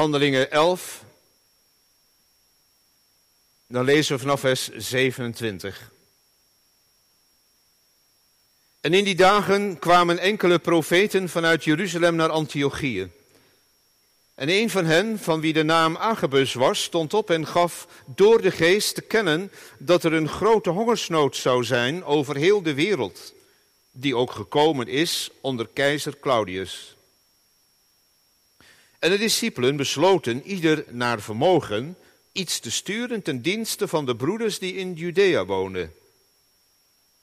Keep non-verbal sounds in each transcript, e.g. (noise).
Handelingen 11. Dan lezen we vanaf vers 27. En in die dagen kwamen enkele profeten vanuit Jeruzalem naar Antiochië. En een van hen, van wie de naam Agabus was, stond op en gaf door de geest te kennen dat er een grote hongersnood zou zijn over heel de wereld, die ook gekomen is onder keizer Claudius. En de discipelen besloten ieder naar vermogen iets te sturen ten dienste van de broeders die in Judea woonden.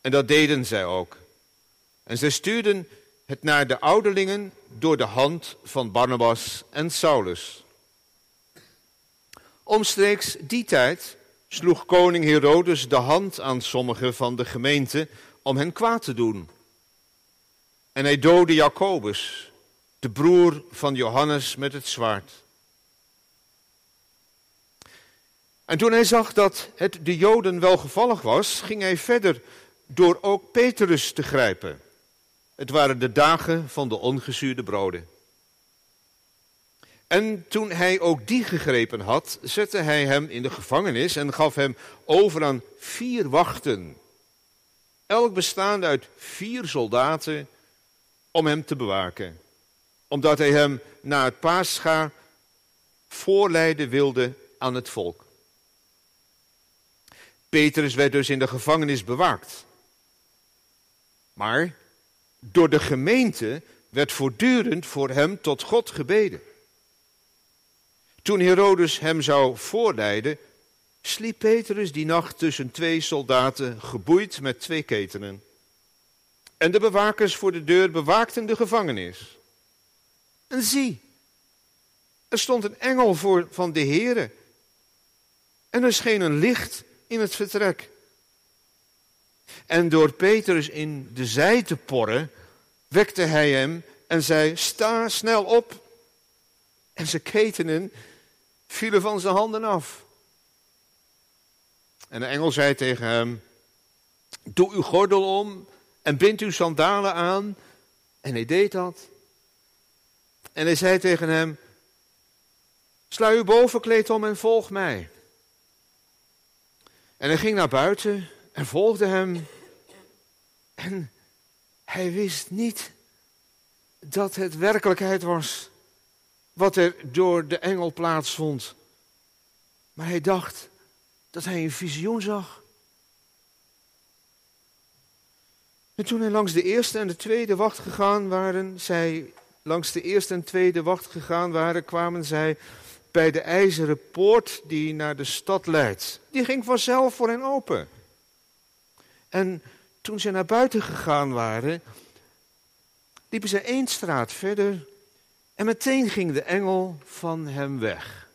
En dat deden zij ook. En zij stuurden het naar de ouderlingen door de hand van Barnabas en Saulus. Omstreeks die tijd sloeg koning Herodes de hand aan sommigen van de gemeente om hen kwaad te doen. En hij doodde Jacobus, de broer van Johannes, met het zwaard. En toen hij zag dat het de Joden welgevallig was, ging hij verder door ook Petrus te grijpen. Het waren de dagen van de ongezuurde broden. En toen hij ook die gegrepen had, zette hij hem in de gevangenis en gaf hem over aan vier wachten. Elk bestaande uit vier soldaten om hem te bewaken. Omdat hij hem na het paascha voorleiden wilde aan het volk. Petrus werd dus in de gevangenis bewaakt. Maar door de gemeente werd voortdurend voor hem tot God gebeden. Toen Herodes hem zou voorleiden, sliep Petrus die nacht tussen twee soldaten, geboeid met twee ketenen. En de bewakers voor de deur bewaakten de gevangenis. En zie, er stond een engel voor van de Heere. En er scheen een licht in het vertrek. En door Petrus in de zij te porren, wekte hij hem en zei: Sta snel op. En zijn ketenen vielen van zijn handen af. En de engel zei tegen hem: Doe uw gordel om en bind uw sandalen aan. En hij deed dat. En hij zei tegen hem: Sla uw bovenkleed om en volg mij. En hij ging naar buiten en volgde hem. En hij wist niet dat het werkelijkheid was wat er door de engel plaatsvond. Maar hij dacht dat hij een visioen zag. En toen hij langs de eerste en de tweede wacht gegaan waren, zij langs de eerste en tweede wacht gegaan waren, kwamen zij bij de ijzeren poort die naar de stad leidt. Die ging vanzelf voor hen open. En toen ze naar buiten gegaan waren, liepen ze één straat verder en meteen ging de engel van hem weg.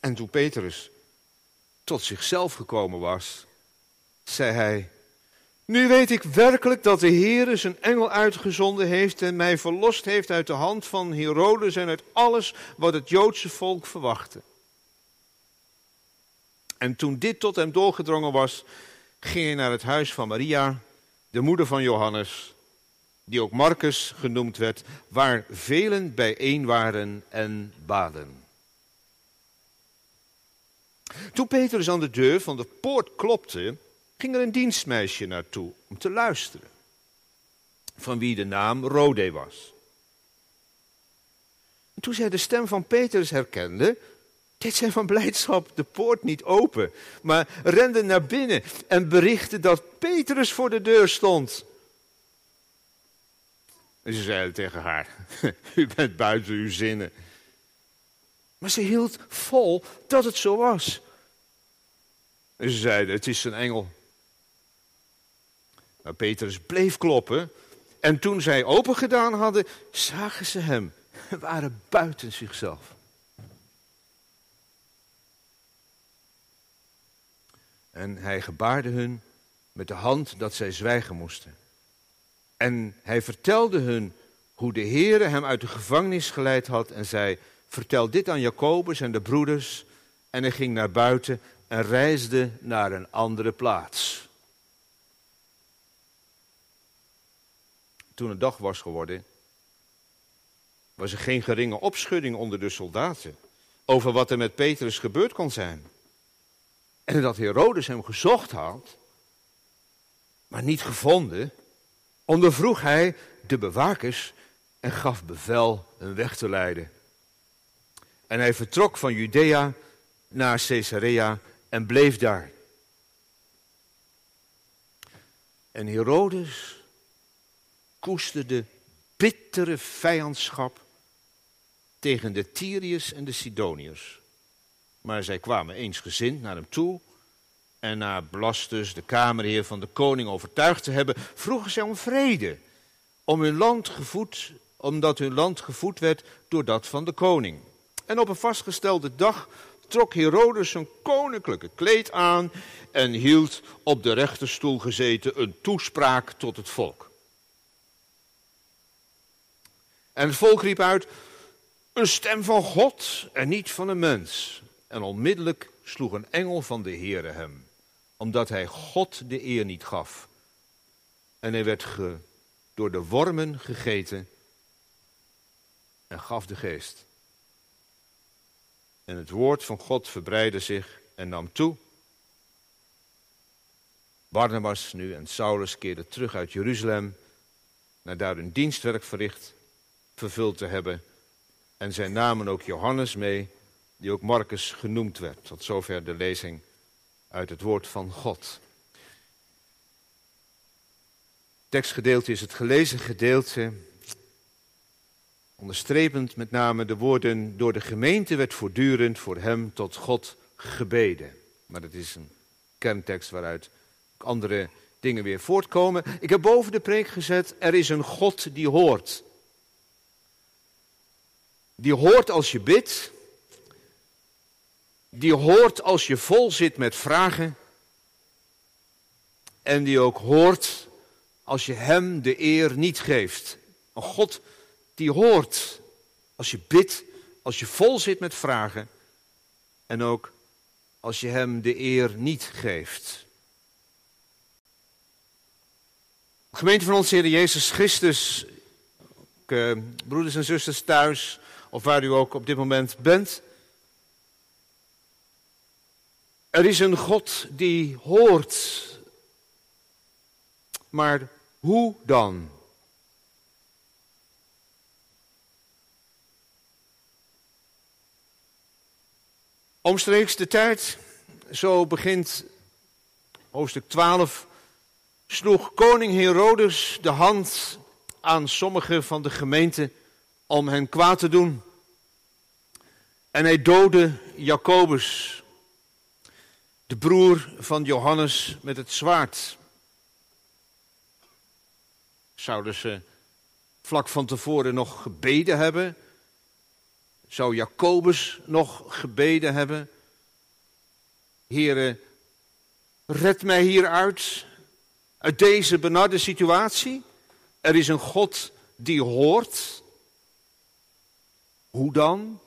En toen Petrus tot zichzelf gekomen was, zei hij: Nu weet ik werkelijk dat de Heer zijn engel uitgezonden heeft en mij verlost heeft uit de hand van Herodes en uit alles wat het Joodse volk verwachtte. En toen dit tot hem doorgedrongen was, ging hij naar het huis van Maria, de moeder van Johannes, die ook Marcus genoemd werd, waar velen bijeen waren en baden. Toen Petrus aan de deur van de poort klopte, ging er een dienstmeisje naartoe om te luisteren, van wie de naam Rode was. En toen zij de stem van Petrus herkende, deed zij van blijdschap de poort niet open, maar rende naar binnen en berichtte dat Petrus voor de deur stond. En ze zeiden tegen haar, (laughs) u bent buiten uw zinnen. Maar ze hield vol dat het zo was. En ze zeiden, het is een engel. Maar Petrus bleef kloppen. En toen zij open gedaan hadden, zagen ze hem. waren buiten zichzelf. En hij gebaarde hun met de hand dat zij zwijgen moesten. En hij vertelde hun hoe de Heere hem uit de gevangenis geleid had en zei, vertel dit aan Jacobus en de broeders. En hij ging naar buiten en reisde naar een andere plaats. Toen het dag was geworden, was er geen geringe opschudding onder de soldaten over wat er met Petrus gebeurd kon zijn. En dat Herodes hem gezocht had, maar niet gevonden, ondervroeg hij de bewakers en gaf bevel een weg te leiden. En hij vertrok van Judea naar Caesarea en bleef daar. En Herodes koesterde bittere vijandschap tegen de Tyriërs en de Sidoniërs. Maar zij kwamen eensgezind naar hem toe. En na Blastus, de kamerheer van de koning, overtuigd te hebben, vroegen zij om vrede. Om hun land gevoed, omdat hun land gevoed werd door dat van de koning. En op een vastgestelde dag trok Herodes zijn koninklijke kleed aan en hield op de rechterstoel gezeten een toespraak tot het volk. En het volk riep uit, een stem van God en niet van een mens. En onmiddellijk sloeg een engel van de Heere hem, omdat hij God de eer niet gaf. En hij werd ge, door de wormen gegeten en gaf de geest. En het woord van God verbreidde zich en nam toe. Barnabas nu en Saulus keerden terug uit Jeruzalem, naar daar hun dienstwerk verricht, vervuld te hebben. En zij namen ook Johannes mee, die ook Marcus genoemd werd. Tot zover de lezing uit het woord van God. Tekstgedeelte is het gelezen gedeelte Onderstrepend met name de woorden, door de gemeente werd voortdurend voor hem tot God gebeden. Maar dat is een kerntekst waaruit andere dingen weer voortkomen. Ik heb boven de preek gezet, er is een God die hoort. Die hoort als je bidt. Die hoort als je vol zit met vragen. En die ook hoort als je hem de eer niet geeft. Een God die hoort als je bidt, als je vol zit met vragen en ook als je hem de eer niet geeft. Gemeente van onze Heer Jezus Christus, eh, broeders en zusters thuis, of waar u ook op dit moment bent. Er is een God die hoort. Maar hoe dan? Omstreeks de tijd, zo begint hoofdstuk 12, sloeg koning Herodes de hand aan sommige van de gemeente om hen kwaad te doen. En hij doodde Jacobus, de broer van Johannes, met het zwaard. Zouden ze vlak van tevoren nog gebeden hebben zou Jacobus nog gebeden hebben? Heere, red mij hieruit, uit deze benarde situatie. Er is een God die hoort. Hoe dan?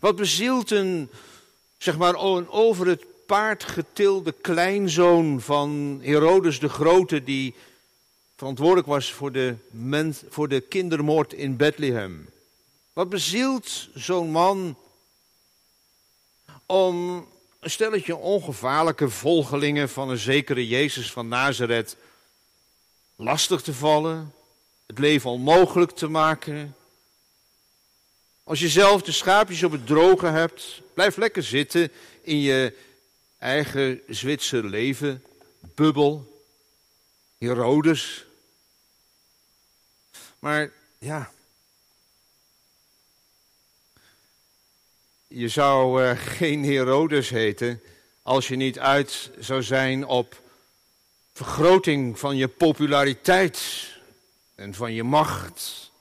Wat bezielt een, zeg maar, een over het paard getilde kleinzoon van Herodes de Grote, die verantwoordelijk was voor de, mens, voor de kindermoord in Bethlehem. Wat bezielt zo'n man om een stelletje ongevaarlijke volgelingen van een zekere Jezus van Nazareth lastig te vallen, het leven onmogelijk te maken. Als je zelf de schaapjes op het droge hebt, blijf lekker zitten in je eigen Zwitser leven, bubbel. Herodes. Maar ja. Je zou uh, geen Herodes heten als je niet uit zou zijn op vergroting van je populariteit en van je macht.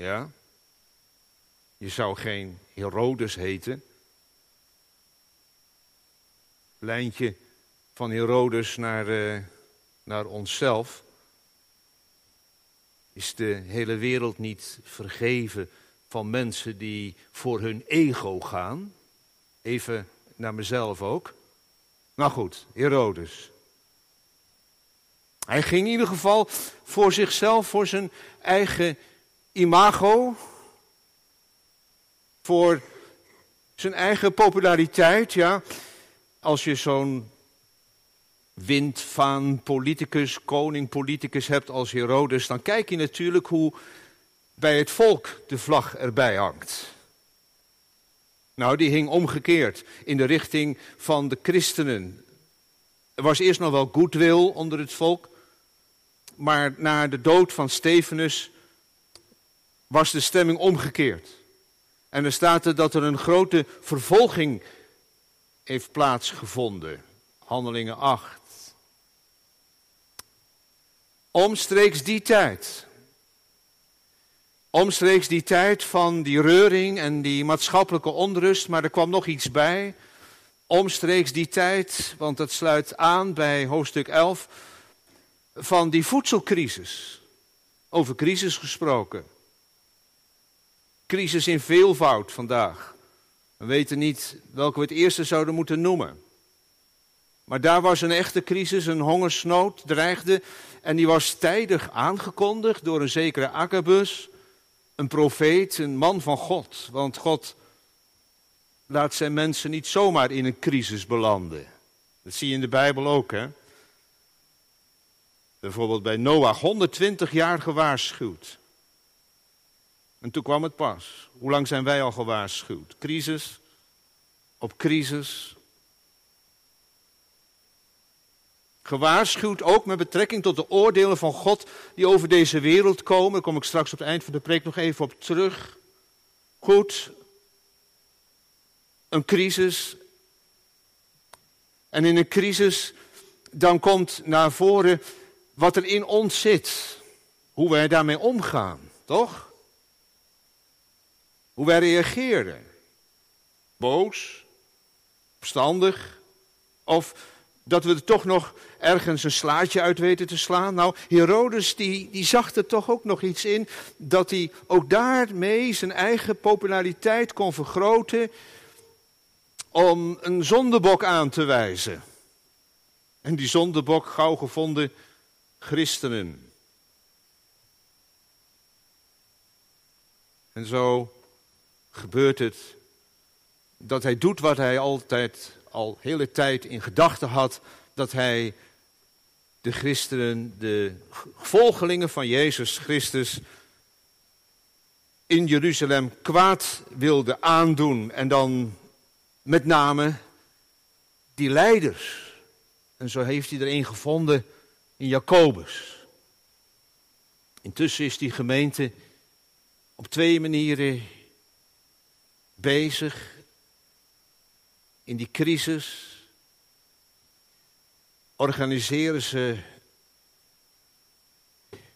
Ja? Je zou geen Herodes heten. Lijntje van Herodes naar, uh, naar onszelf. Is de hele wereld niet vergeven van mensen die voor hun ego gaan? Even naar mezelf ook. Nou goed, Herodes. Hij ging in ieder geval voor zichzelf, voor zijn eigen imago, voor zijn eigen populariteit, ja. Als je zo'n wind van politicus, koning politicus hebt als Herodes, dan kijk je natuurlijk hoe bij het volk de vlag erbij hangt. Nou, die hing omgekeerd in de richting van de christenen. Er was eerst nog wel goodwill onder het volk, maar na de dood van Stefanus was de stemming omgekeerd. En er staat er dat er een grote vervolging heeft plaatsgevonden. Handelingen 8. Omstreeks die tijd. Omstreeks die tijd van die reuring en die maatschappelijke onrust, maar er kwam nog iets bij. Omstreeks die tijd, want het sluit aan bij hoofdstuk 11, van die voedselcrisis. Over crisis gesproken. Crisis in veelvoud vandaag. We weten niet welke we het eerste zouden moeten noemen. Maar daar was een echte crisis, een hongersnood dreigde. En die was tijdig aangekondigd door een zekere Agabus, een profeet, een man van God. Want God laat zijn mensen niet zomaar in een crisis belanden. Dat zie je in de Bijbel ook, hè? Bijvoorbeeld bij Noach, 120 jaar gewaarschuwd. En toen kwam het pas. Hoe lang zijn wij al gewaarschuwd? Crisis op crisis. Gewaarschuwd ook met betrekking tot de oordelen van God die over deze wereld komen. Daar kom ik straks op het eind van de preek nog even op terug. Goed, een crisis. En in een crisis dan komt naar voren wat er in ons zit. Hoe wij daarmee omgaan, toch? Hoe wij reageren. Boos, opstandig. Of dat we er toch nog ergens een slaatje uit weten te slaan. Nou, Herodes die, die zag er toch ook nog iets in. Dat hij ook daarmee zijn eigen populariteit kon vergroten. Om een zondebok aan te wijzen. En die zondebok gauw gevonden christenen. En zo gebeurt het dat hij doet wat hij altijd al hele tijd in gedachten had, dat hij de christenen, de volgelingen van Jezus Christus in Jeruzalem kwaad wilde aandoen. En dan met name die leiders. En zo heeft hij er een gevonden in Jacobus. Intussen is die gemeente op twee manieren bezig in die crisis. Organiseren ze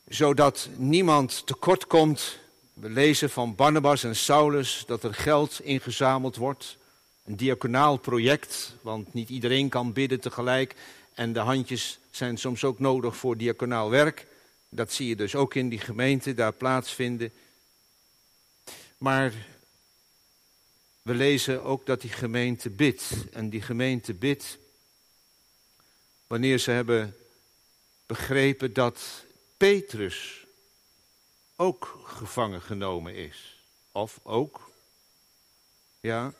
zodat niemand tekort komt. We lezen van Barnabas en Saulus dat er geld ingezameld wordt. Een diaconaal project, want niet iedereen kan bidden tegelijk. En de handjes zijn soms ook nodig voor diaconaal werk. Dat zie je dus ook in die gemeente daar plaatsvinden. Maar we lezen ook dat die gemeente bidt. En die gemeente bidt wanneer ze hebben begrepen dat Petrus ook gevangen genomen is. Of ook, ja,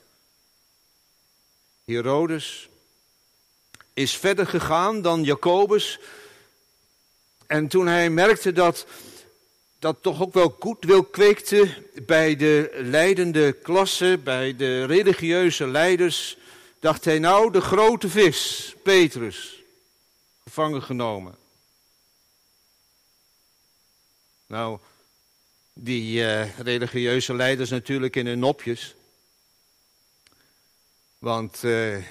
Herodes is verder gegaan dan Jacobus. En toen hij merkte dat dat toch ook wel goed wil kweekte bij de leidende klasse, bij de religieuze leiders, dacht hij nou de grote vis, Petrus, gevangen genomen. Nou, die uh, religieuze leiders natuurlijk in hun nopjes. Want uh,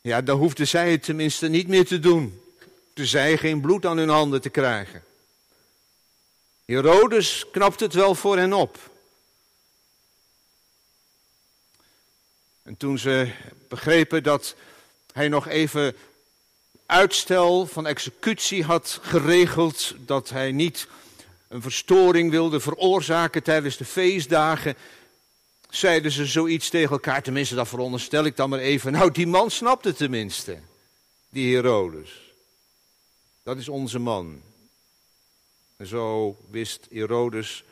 ja, dan hoefden zij het tenminste niet meer te doen. Toen zij geen bloed aan hun handen te krijgen. Herodes knapt het wel voor hen op. En toen ze begrepen dat hij nog even uitstel van executie had geregeld, dat hij niet een verstoring wilde veroorzaken tijdens de feestdagen, zeiden ze zoiets tegen elkaar, tenminste dat veronderstel ik dan maar even. Nou, die man snapte tenminste, die Herodes. dat is onze man. En zo wist Herodes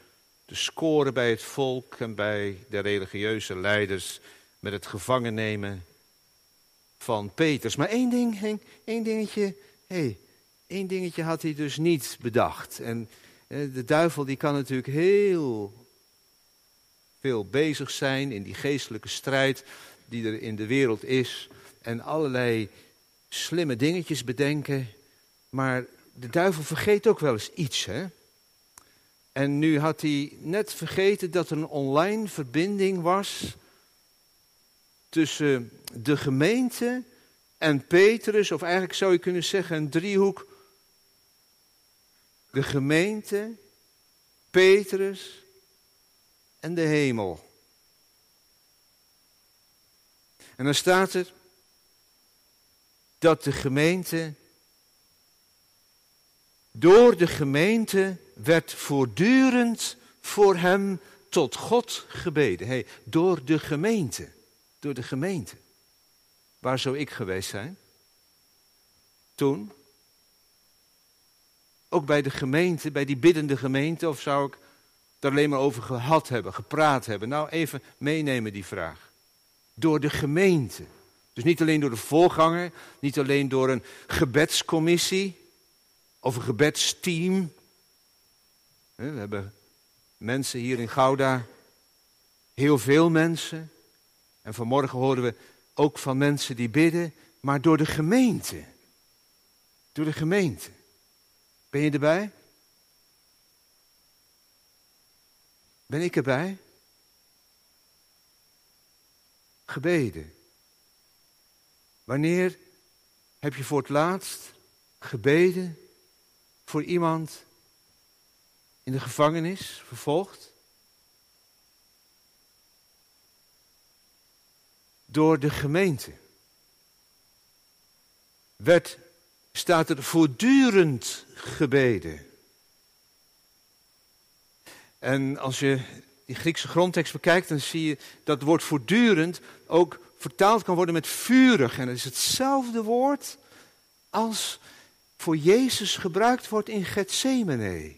te scoren bij het volk en bij de religieuze leiders met het gevangen nemen van Peters. Maar één ding, één dingetje, hey, één dingetje had hij dus niet bedacht. En eh, de duivel die kan natuurlijk heel veel bezig zijn in die geestelijke strijd die er in de wereld is. En allerlei slimme dingetjes bedenken. Maar de duivel vergeet ook wel eens iets, hè? En nu had hij net vergeten dat er een online verbinding was tussen de gemeente en Petrus, of eigenlijk zou je kunnen zeggen een driehoek. De gemeente, Petrus en de hemel. En dan staat er dat de gemeente, door de gemeente werd voortdurend voor hem tot God gebeden. Hey, door de gemeente, door de gemeente. Waar zou ik geweest zijn? Toen? Ook bij de gemeente, bij die biddende gemeente, of zou ik er alleen maar over gehad hebben, gepraat hebben? Nou, even meenemen die vraag. Door de gemeente. Dus niet alleen door de voorganger, niet alleen door een gebedscommissie of een gebedsteam. We hebben mensen hier in Gouda, heel veel mensen. En vanmorgen horen we ook van mensen die bidden, maar door de gemeente. Door de gemeente. Ben je erbij? Ben ik erbij? Gebeden. Wanneer heb je voor het laatst gebeden voor iemand in de gevangenis, vervolgd? Door de gemeente werd, staat er voortdurend gebeden. En als je die Griekse grondtekst bekijkt, dan zie je dat het woord voortdurend ook vertaald kan worden met vurig. En dat is hetzelfde woord als voor Jezus gebruikt wordt in Gethsemane.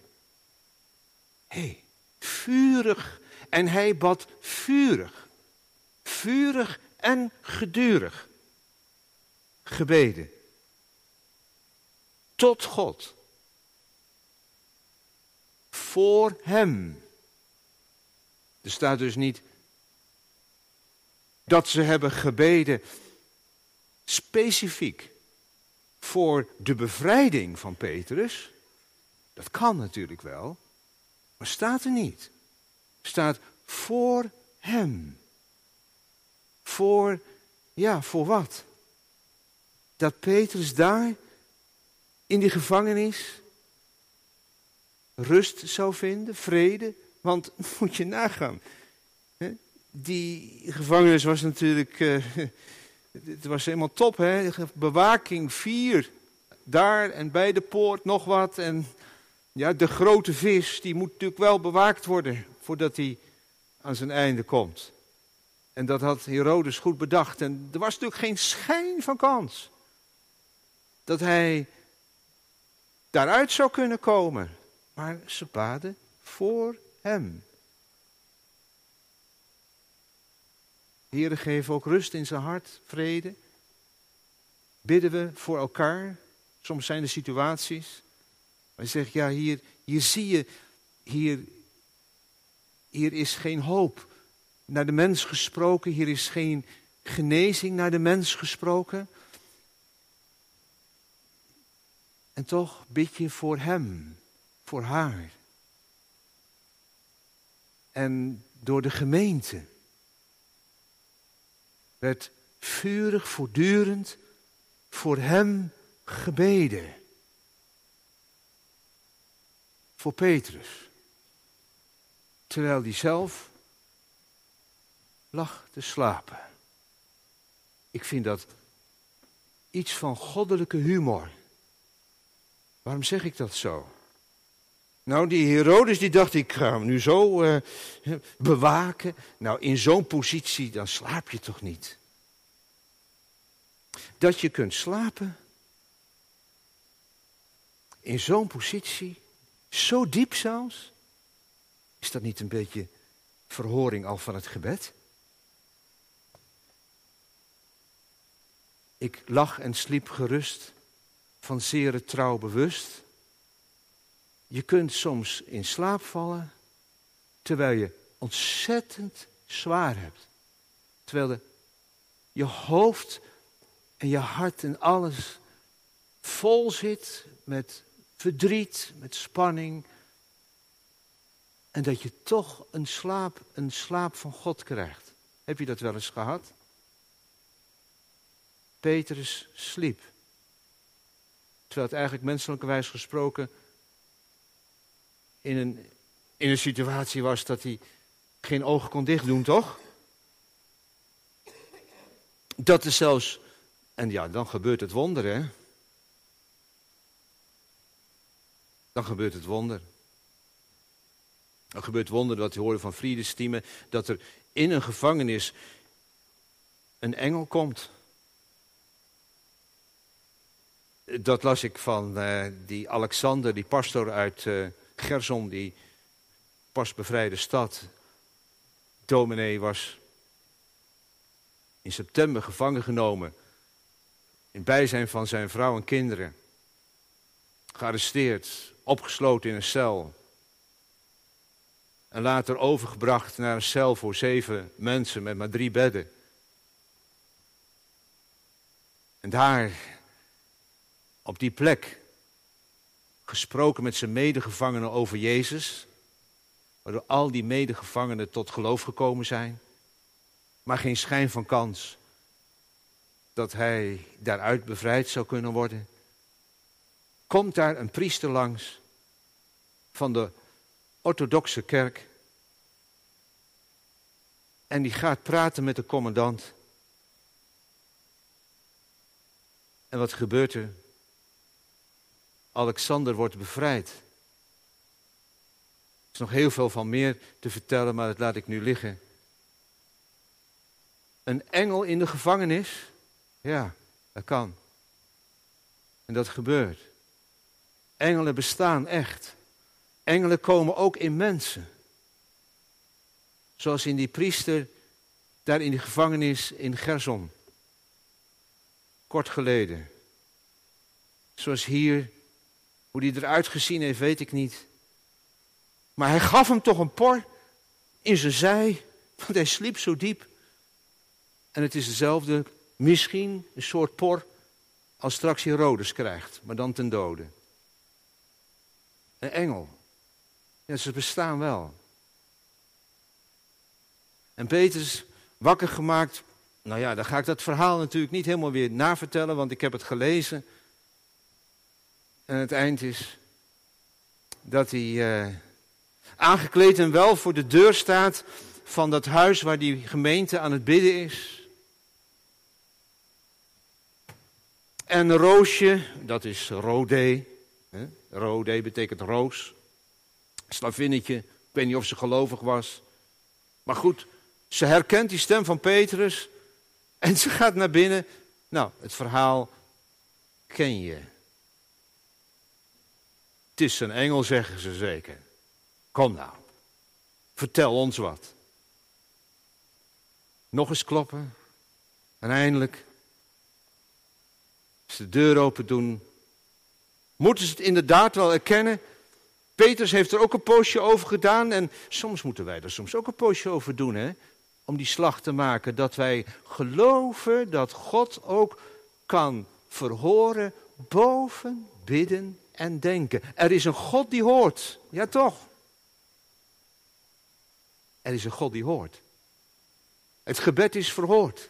Hey, vurig. En hij bad vurig. Vurig en gedurig. Gebeden. Tot God. Voor hem. Er staat dus niet dat ze hebben gebeden specifiek voor de bevrijding van Petrus. Dat kan natuurlijk wel, maar staat er niet. Staat voor hem. Voor, ja, voor wat? Dat Petrus daar in die gevangenis rust zou vinden, vrede. Want (laughs) moet je nagaan, die gevangenis was natuurlijk, uh, het was helemaal top, hè? Bewaking vier, daar en bij de poort nog wat. En ja, de grote vis, die moet natuurlijk wel bewaakt worden voordat hij aan zijn einde komt. En dat had Herodes goed bedacht. En er was natuurlijk geen schijn van kans dat hij daaruit zou kunnen komen. Maar ze baden voor hem. Heere, geef ook rust in zijn hart, vrede. Bidden we voor elkaar. Soms zijn er situaties. Je zegt, ja, hier, hier zie je, hier, hier is geen hoop naar de mens gesproken. Hier is geen genezing naar de mens gesproken. En toch bid je voor hem, voor haar. En door de gemeente werd vurig, voortdurend voor hem gebeden. Voor Petrus. Terwijl hij zelf lag te slapen. Ik vind dat iets van goddelijke humor. Waarom zeg ik dat zo? Nou, die Herodes die dacht, ik ga hem nu zo uh, bewaken. Nou, in zo'n positie, dan slaap je toch niet? Dat je kunt slapen. in zo'n positie, zo diep zelfs, is dat niet een beetje verhoring al van het gebed? Ik lag en sliep gerust, van zere trouw bewust. Je kunt soms in slaap vallen, terwijl je ontzettend zwaar hebt. Terwijl je hoofd en je hart en alles vol zit met verdriet, met spanning. En dat je toch een slaap, een slaap van God krijgt. Heb je dat wel eens gehad? Petrus sliep. Terwijl het eigenlijk menselijkerwijs gesproken in een, in een situatie was dat hij geen ogen kon dichtdoen, toch? Dat is zelfs, en ja, dan gebeurt het wonder, hè? Dan gebeurt het wonder. Dan gebeurt het wonder dat hij hoorde van Friedestiemen dat er in een gevangenis een engel komt. Dat las ik van uh, die Alexander, die pastor uit uh, Gerson, die pas bevrijde stad. Dominee was in september gevangen genomen. In bijzijn van zijn vrouw en kinderen. Gearresteerd, opgesloten in een cel. En later overgebracht naar een cel voor zeven mensen met maar drie bedden. En daar, op die plek, gesproken met zijn medegevangenen over Jezus. Waardoor al die medegevangenen tot geloof gekomen zijn. Maar geen schijn van kans dat hij daaruit bevrijd zou kunnen worden. Komt daar een priester langs van de orthodoxe kerk. En die gaat praten met de commandant. En wat gebeurt er? Alexander wordt bevrijd. Er is nog heel veel van meer te vertellen, maar dat laat ik nu liggen. Een engel in de gevangenis? Ja, dat kan. En dat gebeurt. Engelen bestaan echt. Engelen komen ook in mensen. Zoals in die priester daar in die gevangenis in Gerson. Kort geleden. Zoals hier, hoe die eruit gezien heeft, weet ik niet. Maar hij gaf hem toch een por in zijn zij, want hij sliep zo diep. En het is dezelfde, misschien een soort por, als straks Herodes krijgt, maar dan ten dode. Een engel. Ja, ze bestaan wel. En Petrus wakker gemaakt. Nou ja, dan ga ik dat verhaal natuurlijk niet helemaal weer navertellen, want ik heb het gelezen. En het eind is dat hij uh, aangekleed en wel voor de deur staat van dat huis waar die gemeente aan het bidden is. En roosje, dat is rode. Rode betekent roos. Slavinnetje, ik weet niet of ze gelovig was. Maar goed, ze herkent die stem van Petrus. En ze gaat naar binnen. Nou, het verhaal ken je. Het is een engel, zeggen ze zeker. Kom nou, vertel ons wat. Nog eens kloppen. En eindelijk de deur open doen, moeten ze het inderdaad wel erkennen. Petrus heeft er ook een poosje over gedaan en soms moeten wij er soms ook een poosje over doen, hè? Om die slag te maken, dat wij geloven dat God ook kan verhoren boven bidden en denken. Er is een God die hoort, ja toch? Er is een God die hoort. Het gebed is verhoord.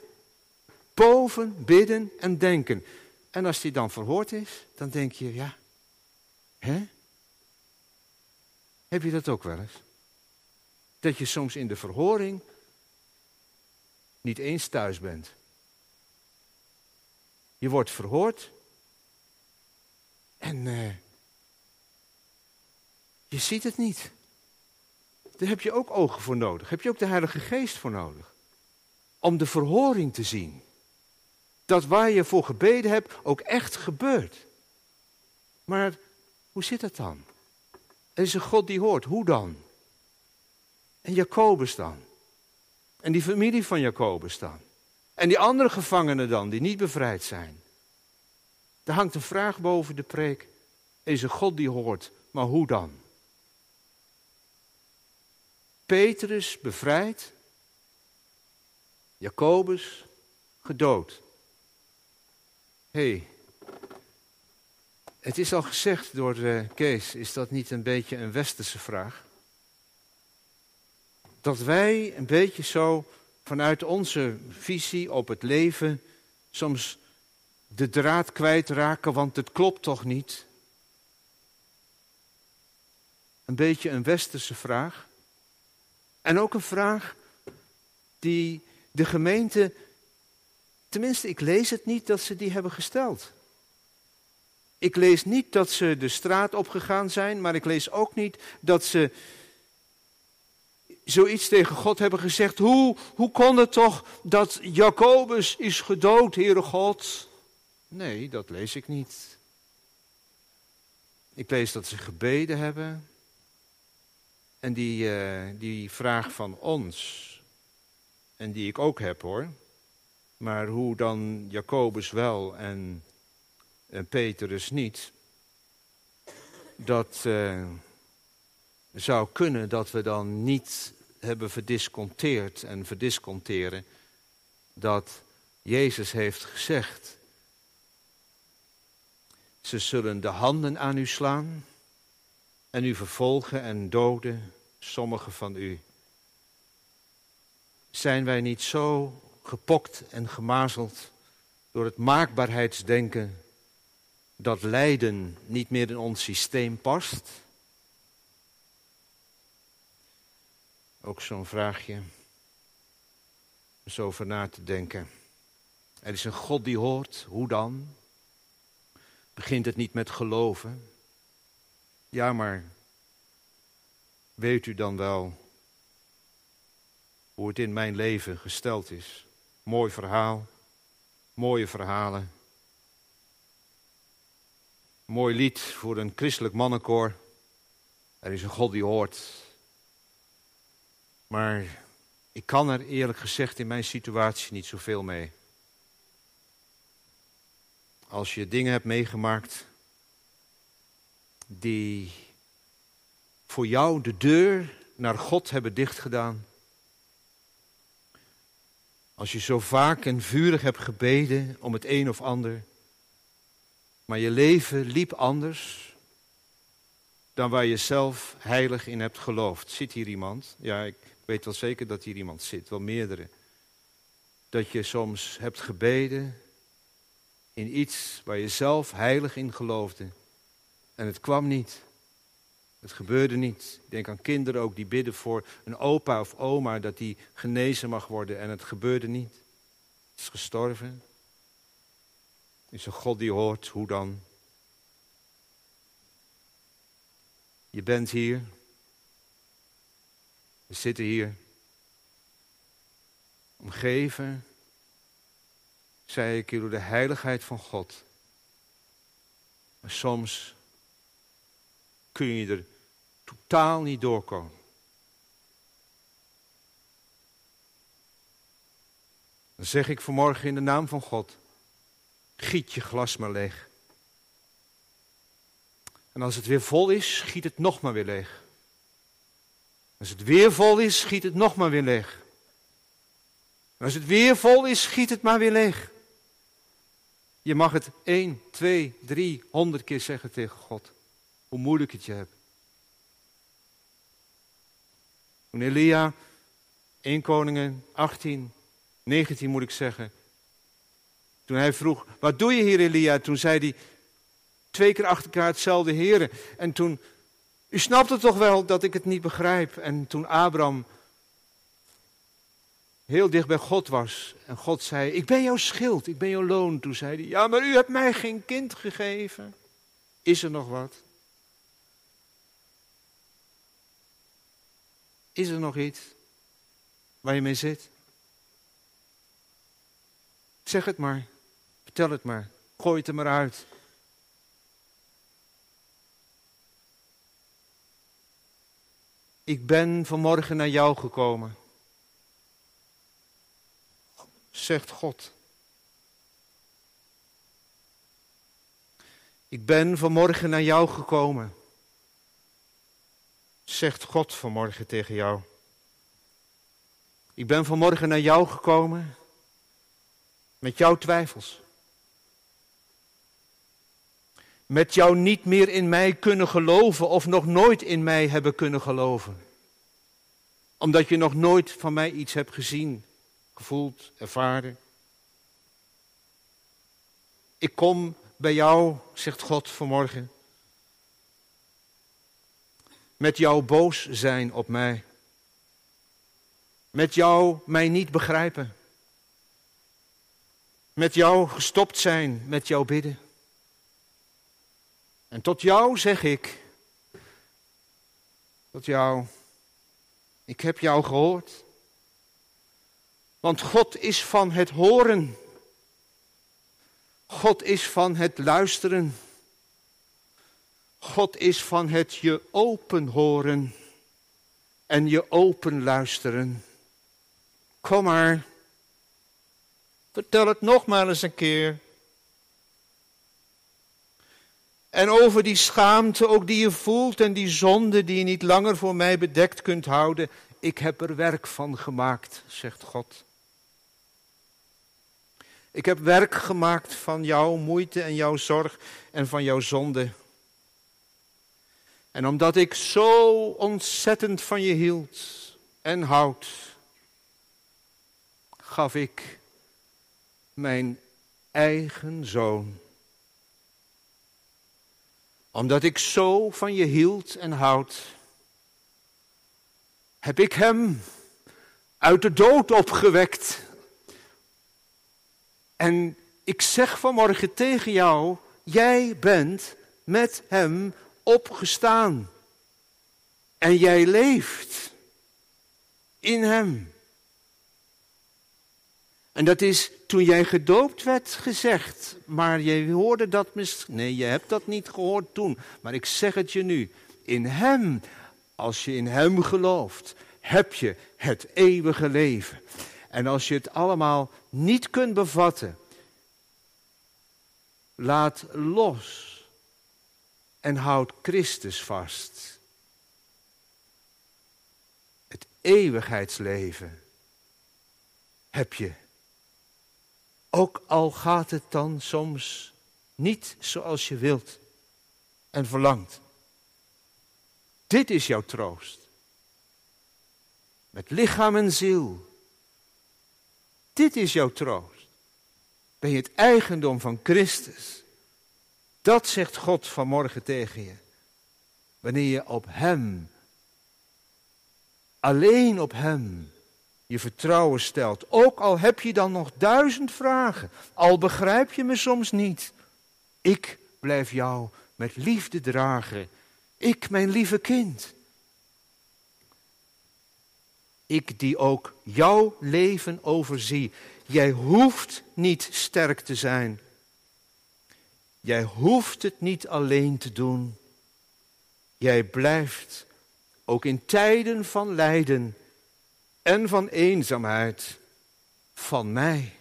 Boven bidden en denken. En als die dan verhoord is, dan denk je, ja, hè? Heb je dat ook wel eens? Dat je soms in de verhoring niet eens thuis bent. Je wordt verhoord en uh, je ziet het niet. Daar heb je ook ogen voor nodig. Heb je ook de Heilige Geest voor nodig. Om de verhoring te zien dat waar je voor gebeden hebt ook echt gebeurt. Maar Hoe zit dat dan? Er is een God die hoort. Hoe dan? En Jacobus dan? En die familie van Jacobus dan? En die andere gevangenen dan, die niet bevrijd zijn? Er hangt een vraag boven de preek. Er is een God die hoort, maar hoe dan? Petrus bevrijd, Jacobus gedood. Hé, hey, het is al gezegd door uh, Kees, is dat niet een beetje een westerse vraag? Dat wij een beetje zo vanuit onze visie op het leven soms de draad kwijtraken, want het klopt toch niet? Een beetje een westerse vraag. En ook een vraag die de gemeente, tenminste ik lees het niet dat ze die hebben gesteld. Ik lees niet dat ze de straat opgegaan zijn, maar ik lees ook niet dat ze zoiets tegen God hebben gezegd. Hoe, hoe kon het toch dat Jacobus is gedood, Heere God? Nee, dat lees ik niet. Ik lees dat ze gebeden hebben. En die, uh, die vraag van ons, en die ik ook heb hoor, maar hoe dan Jacobus wel en, en Petrus niet, dat uh, zou kunnen dat we dan niet hebben verdisconteerd en verdisconteren dat Jezus heeft gezegd, ze zullen de handen aan u slaan en u vervolgen en doden, sommigen van u. Zijn wij niet zo gepokt en gemazeld door het maakbaarheidsdenken dat lijden niet meer in ons systeem past? Ook zo'n vraagje, om zo over na te denken. Er is een God die hoort, hoe dan? Begint het niet met geloven? Ja, maar weet u dan wel hoe het in mijn leven gesteld is? Mooi verhaal, mooie verhalen. Mooi lied voor een christelijk mannenkoor. Er is een God die hoort. Maar ik kan er eerlijk gezegd in mijn situatie niet zoveel mee. Als je dingen hebt meegemaakt die voor jou de deur naar God hebben dichtgedaan. Als je zo vaak en vurig hebt gebeden om het een of ander, maar je leven liep anders dan waar je zelf heilig in hebt geloofd. Zit hier iemand? Ja, ik weet wel zeker dat hier iemand zit, wel meerdere. Dat je soms hebt gebeden in iets waar je zelf heilig in geloofde en het kwam niet. Het gebeurde niet. Ik denk aan kinderen ook die bidden voor een opa of oma dat die genezen mag worden en het gebeurde niet. Het is gestorven. Is een God die hoort, hoe dan? Je bent hier. We zitten hier. Omgeven, zei ik, door de heiligheid van God. Maar soms kun je er totaal niet doorkomen. Dan zeg ik vanmorgen in de naam van God, giet je glas maar leeg. En als het weer vol is, giet het nog maar weer leeg. Als het weer vol is, giet het nog maar weer leeg. Als het weer vol is, giet het maar weer leeg. Je mag het één, twee, drie, honderd keer zeggen tegen God. Hoe moeilijk het je hebt. Toen Elia, 1 Koningen 18, 19 moet ik zeggen. Toen hij vroeg, wat doe je hier Elia? Toen zei hij, twee keer achter elkaar hetzelfde heren. En toen, u snapt het toch wel dat ik het niet begrijp. En toen Abraham heel dicht bij God was. En God zei, ik ben jouw schild, ik ben jouw loon. Toen zei hij, ja, maar u hebt mij geen kind gegeven. Is er nog wat? Is er nog iets waar je mee zit? Zeg het maar, vertel het maar, gooi het er maar uit. Ik ben vanmorgen naar jou gekomen. Zegt God. Ik ben vanmorgen naar jou gekomen. Zegt God vanmorgen tegen jou. Ik ben vanmorgen naar jou gekomen met jouw twijfels. Met jou niet meer in mij kunnen geloven of nog nooit in mij hebben kunnen geloven. Omdat je nog nooit van mij iets hebt gezien, gevoeld, ervaren. Ik kom bij jou, zegt God vanmorgen, met jouw boos zijn op mij. Met jou mij niet begrijpen. Met jou gestopt zijn met jouw bidden. En tot jou zeg ik, tot jou, ik heb jou gehoord. Want God is van het horen. God is van het luisteren. God is van het je open horen en je open luisteren. Kom maar, vertel het nog maar eens een keer. En over die schaamte ook die je voelt en die zonde die je niet langer voor mij bedekt kunt houden. Ik heb er werk van gemaakt, zegt God. Ik heb werk gemaakt van jouw moeite en jouw zorg en van jouw zonde. En omdat ik zo ontzettend van je hield en houd, gaf ik mijn eigen zoon. Omdat ik zo van je hield en houd, heb ik hem uit de dood opgewekt. En ik zeg vanmorgen tegen jou, jij bent met hem opgestaan. En jij leeft in hem. En dat is toen jij gedoopt werd gezegd. Maar je hoorde dat misschien. Nee, je hebt dat niet gehoord toen. Maar ik zeg het je nu. In Hem, als je in Hem gelooft, heb je het eeuwige leven. En als je het allemaal niet kunt bevatten, laat los en houd Christus vast. Het eeuwigheidsleven heb je. Ook al gaat het dan soms niet zoals je wilt en verlangt. Dit is jouw troost. Met lichaam en ziel. Dit is jouw troost. Ben je het eigendom van Christus. Dat zegt God vanmorgen tegen je. Wanneer je op Hem, alleen op Hem, je vertrouwen stelt. Ook al heb je dan nog duizend vragen, al begrijp je me soms niet. Ik blijf jou met liefde dragen. Ik, mijn lieve kind. Ik die ook jouw leven overzie. Jij hoeft niet sterk te zijn. Jij hoeft het niet alleen te doen. Jij blijft ook in tijden van lijden en van eenzaamheid van mij.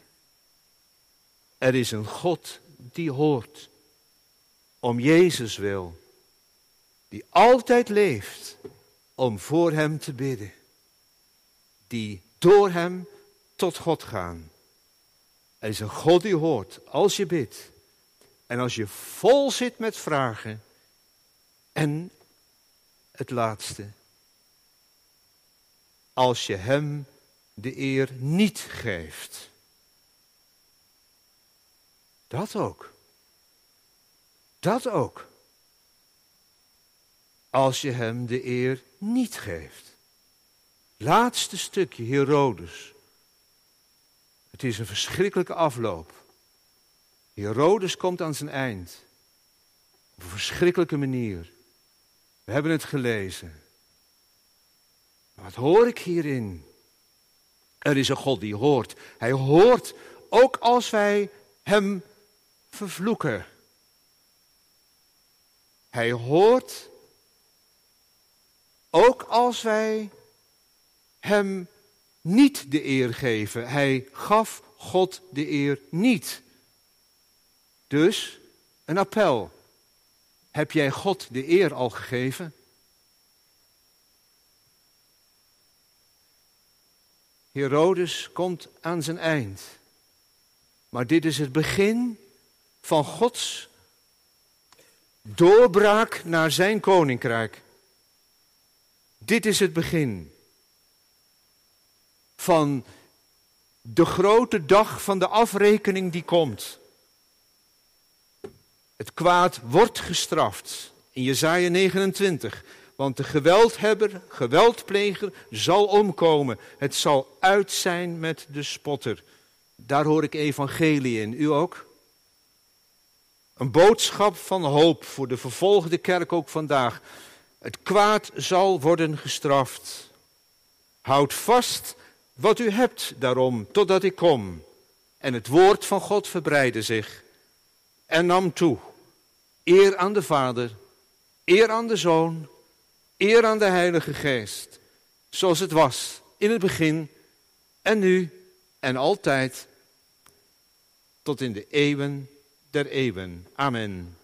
Er is een God die hoort om Jezus wil, die altijd leeft om voor Hem te bidden, die door Hem tot God gaan. Er is een God die hoort als je bidt en als je vol zit met vragen. En het laatste. Als je hem de eer niet geeft. Dat ook. Dat ook. Als je hem de eer niet geeft. Laatste stukje, Herodes. Het is een verschrikkelijke afloop. Herodes komt aan zijn eind. Op een verschrikkelijke manier. We hebben het gelezen. Wat hoor ik hierin? Er is een God die hoort. Hij hoort ook als wij hem vervloeken. Hij hoort Ook als wij hem niet de eer geven. Hij gaf God de eer niet. Dus een appel. Heb jij God de eer al gegeven? Herodes komt aan zijn eind. Maar dit is het begin van Gods doorbraak naar zijn koninkrijk. Dit is het begin van de grote dag van de afrekening die komt. Het kwaad wordt gestraft in Jesaja 29. Want de geweldhebber, geweldpleger zal omkomen. Het zal uit zijn met de spotter. Daar hoor ik evangelie in. U ook? Een boodschap van hoop voor de vervolgde kerk ook vandaag. Het kwaad zal worden gestraft. Houd vast wat u hebt daarom, totdat ik kom. En het woord van God verbreidde zich en nam toe. Eer aan de Vader, eer aan de Zoon, eer aan de Heilige Geest. Zoals het was in het begin en nu en altijd tot in de eeuwen der eeuwen. Amen.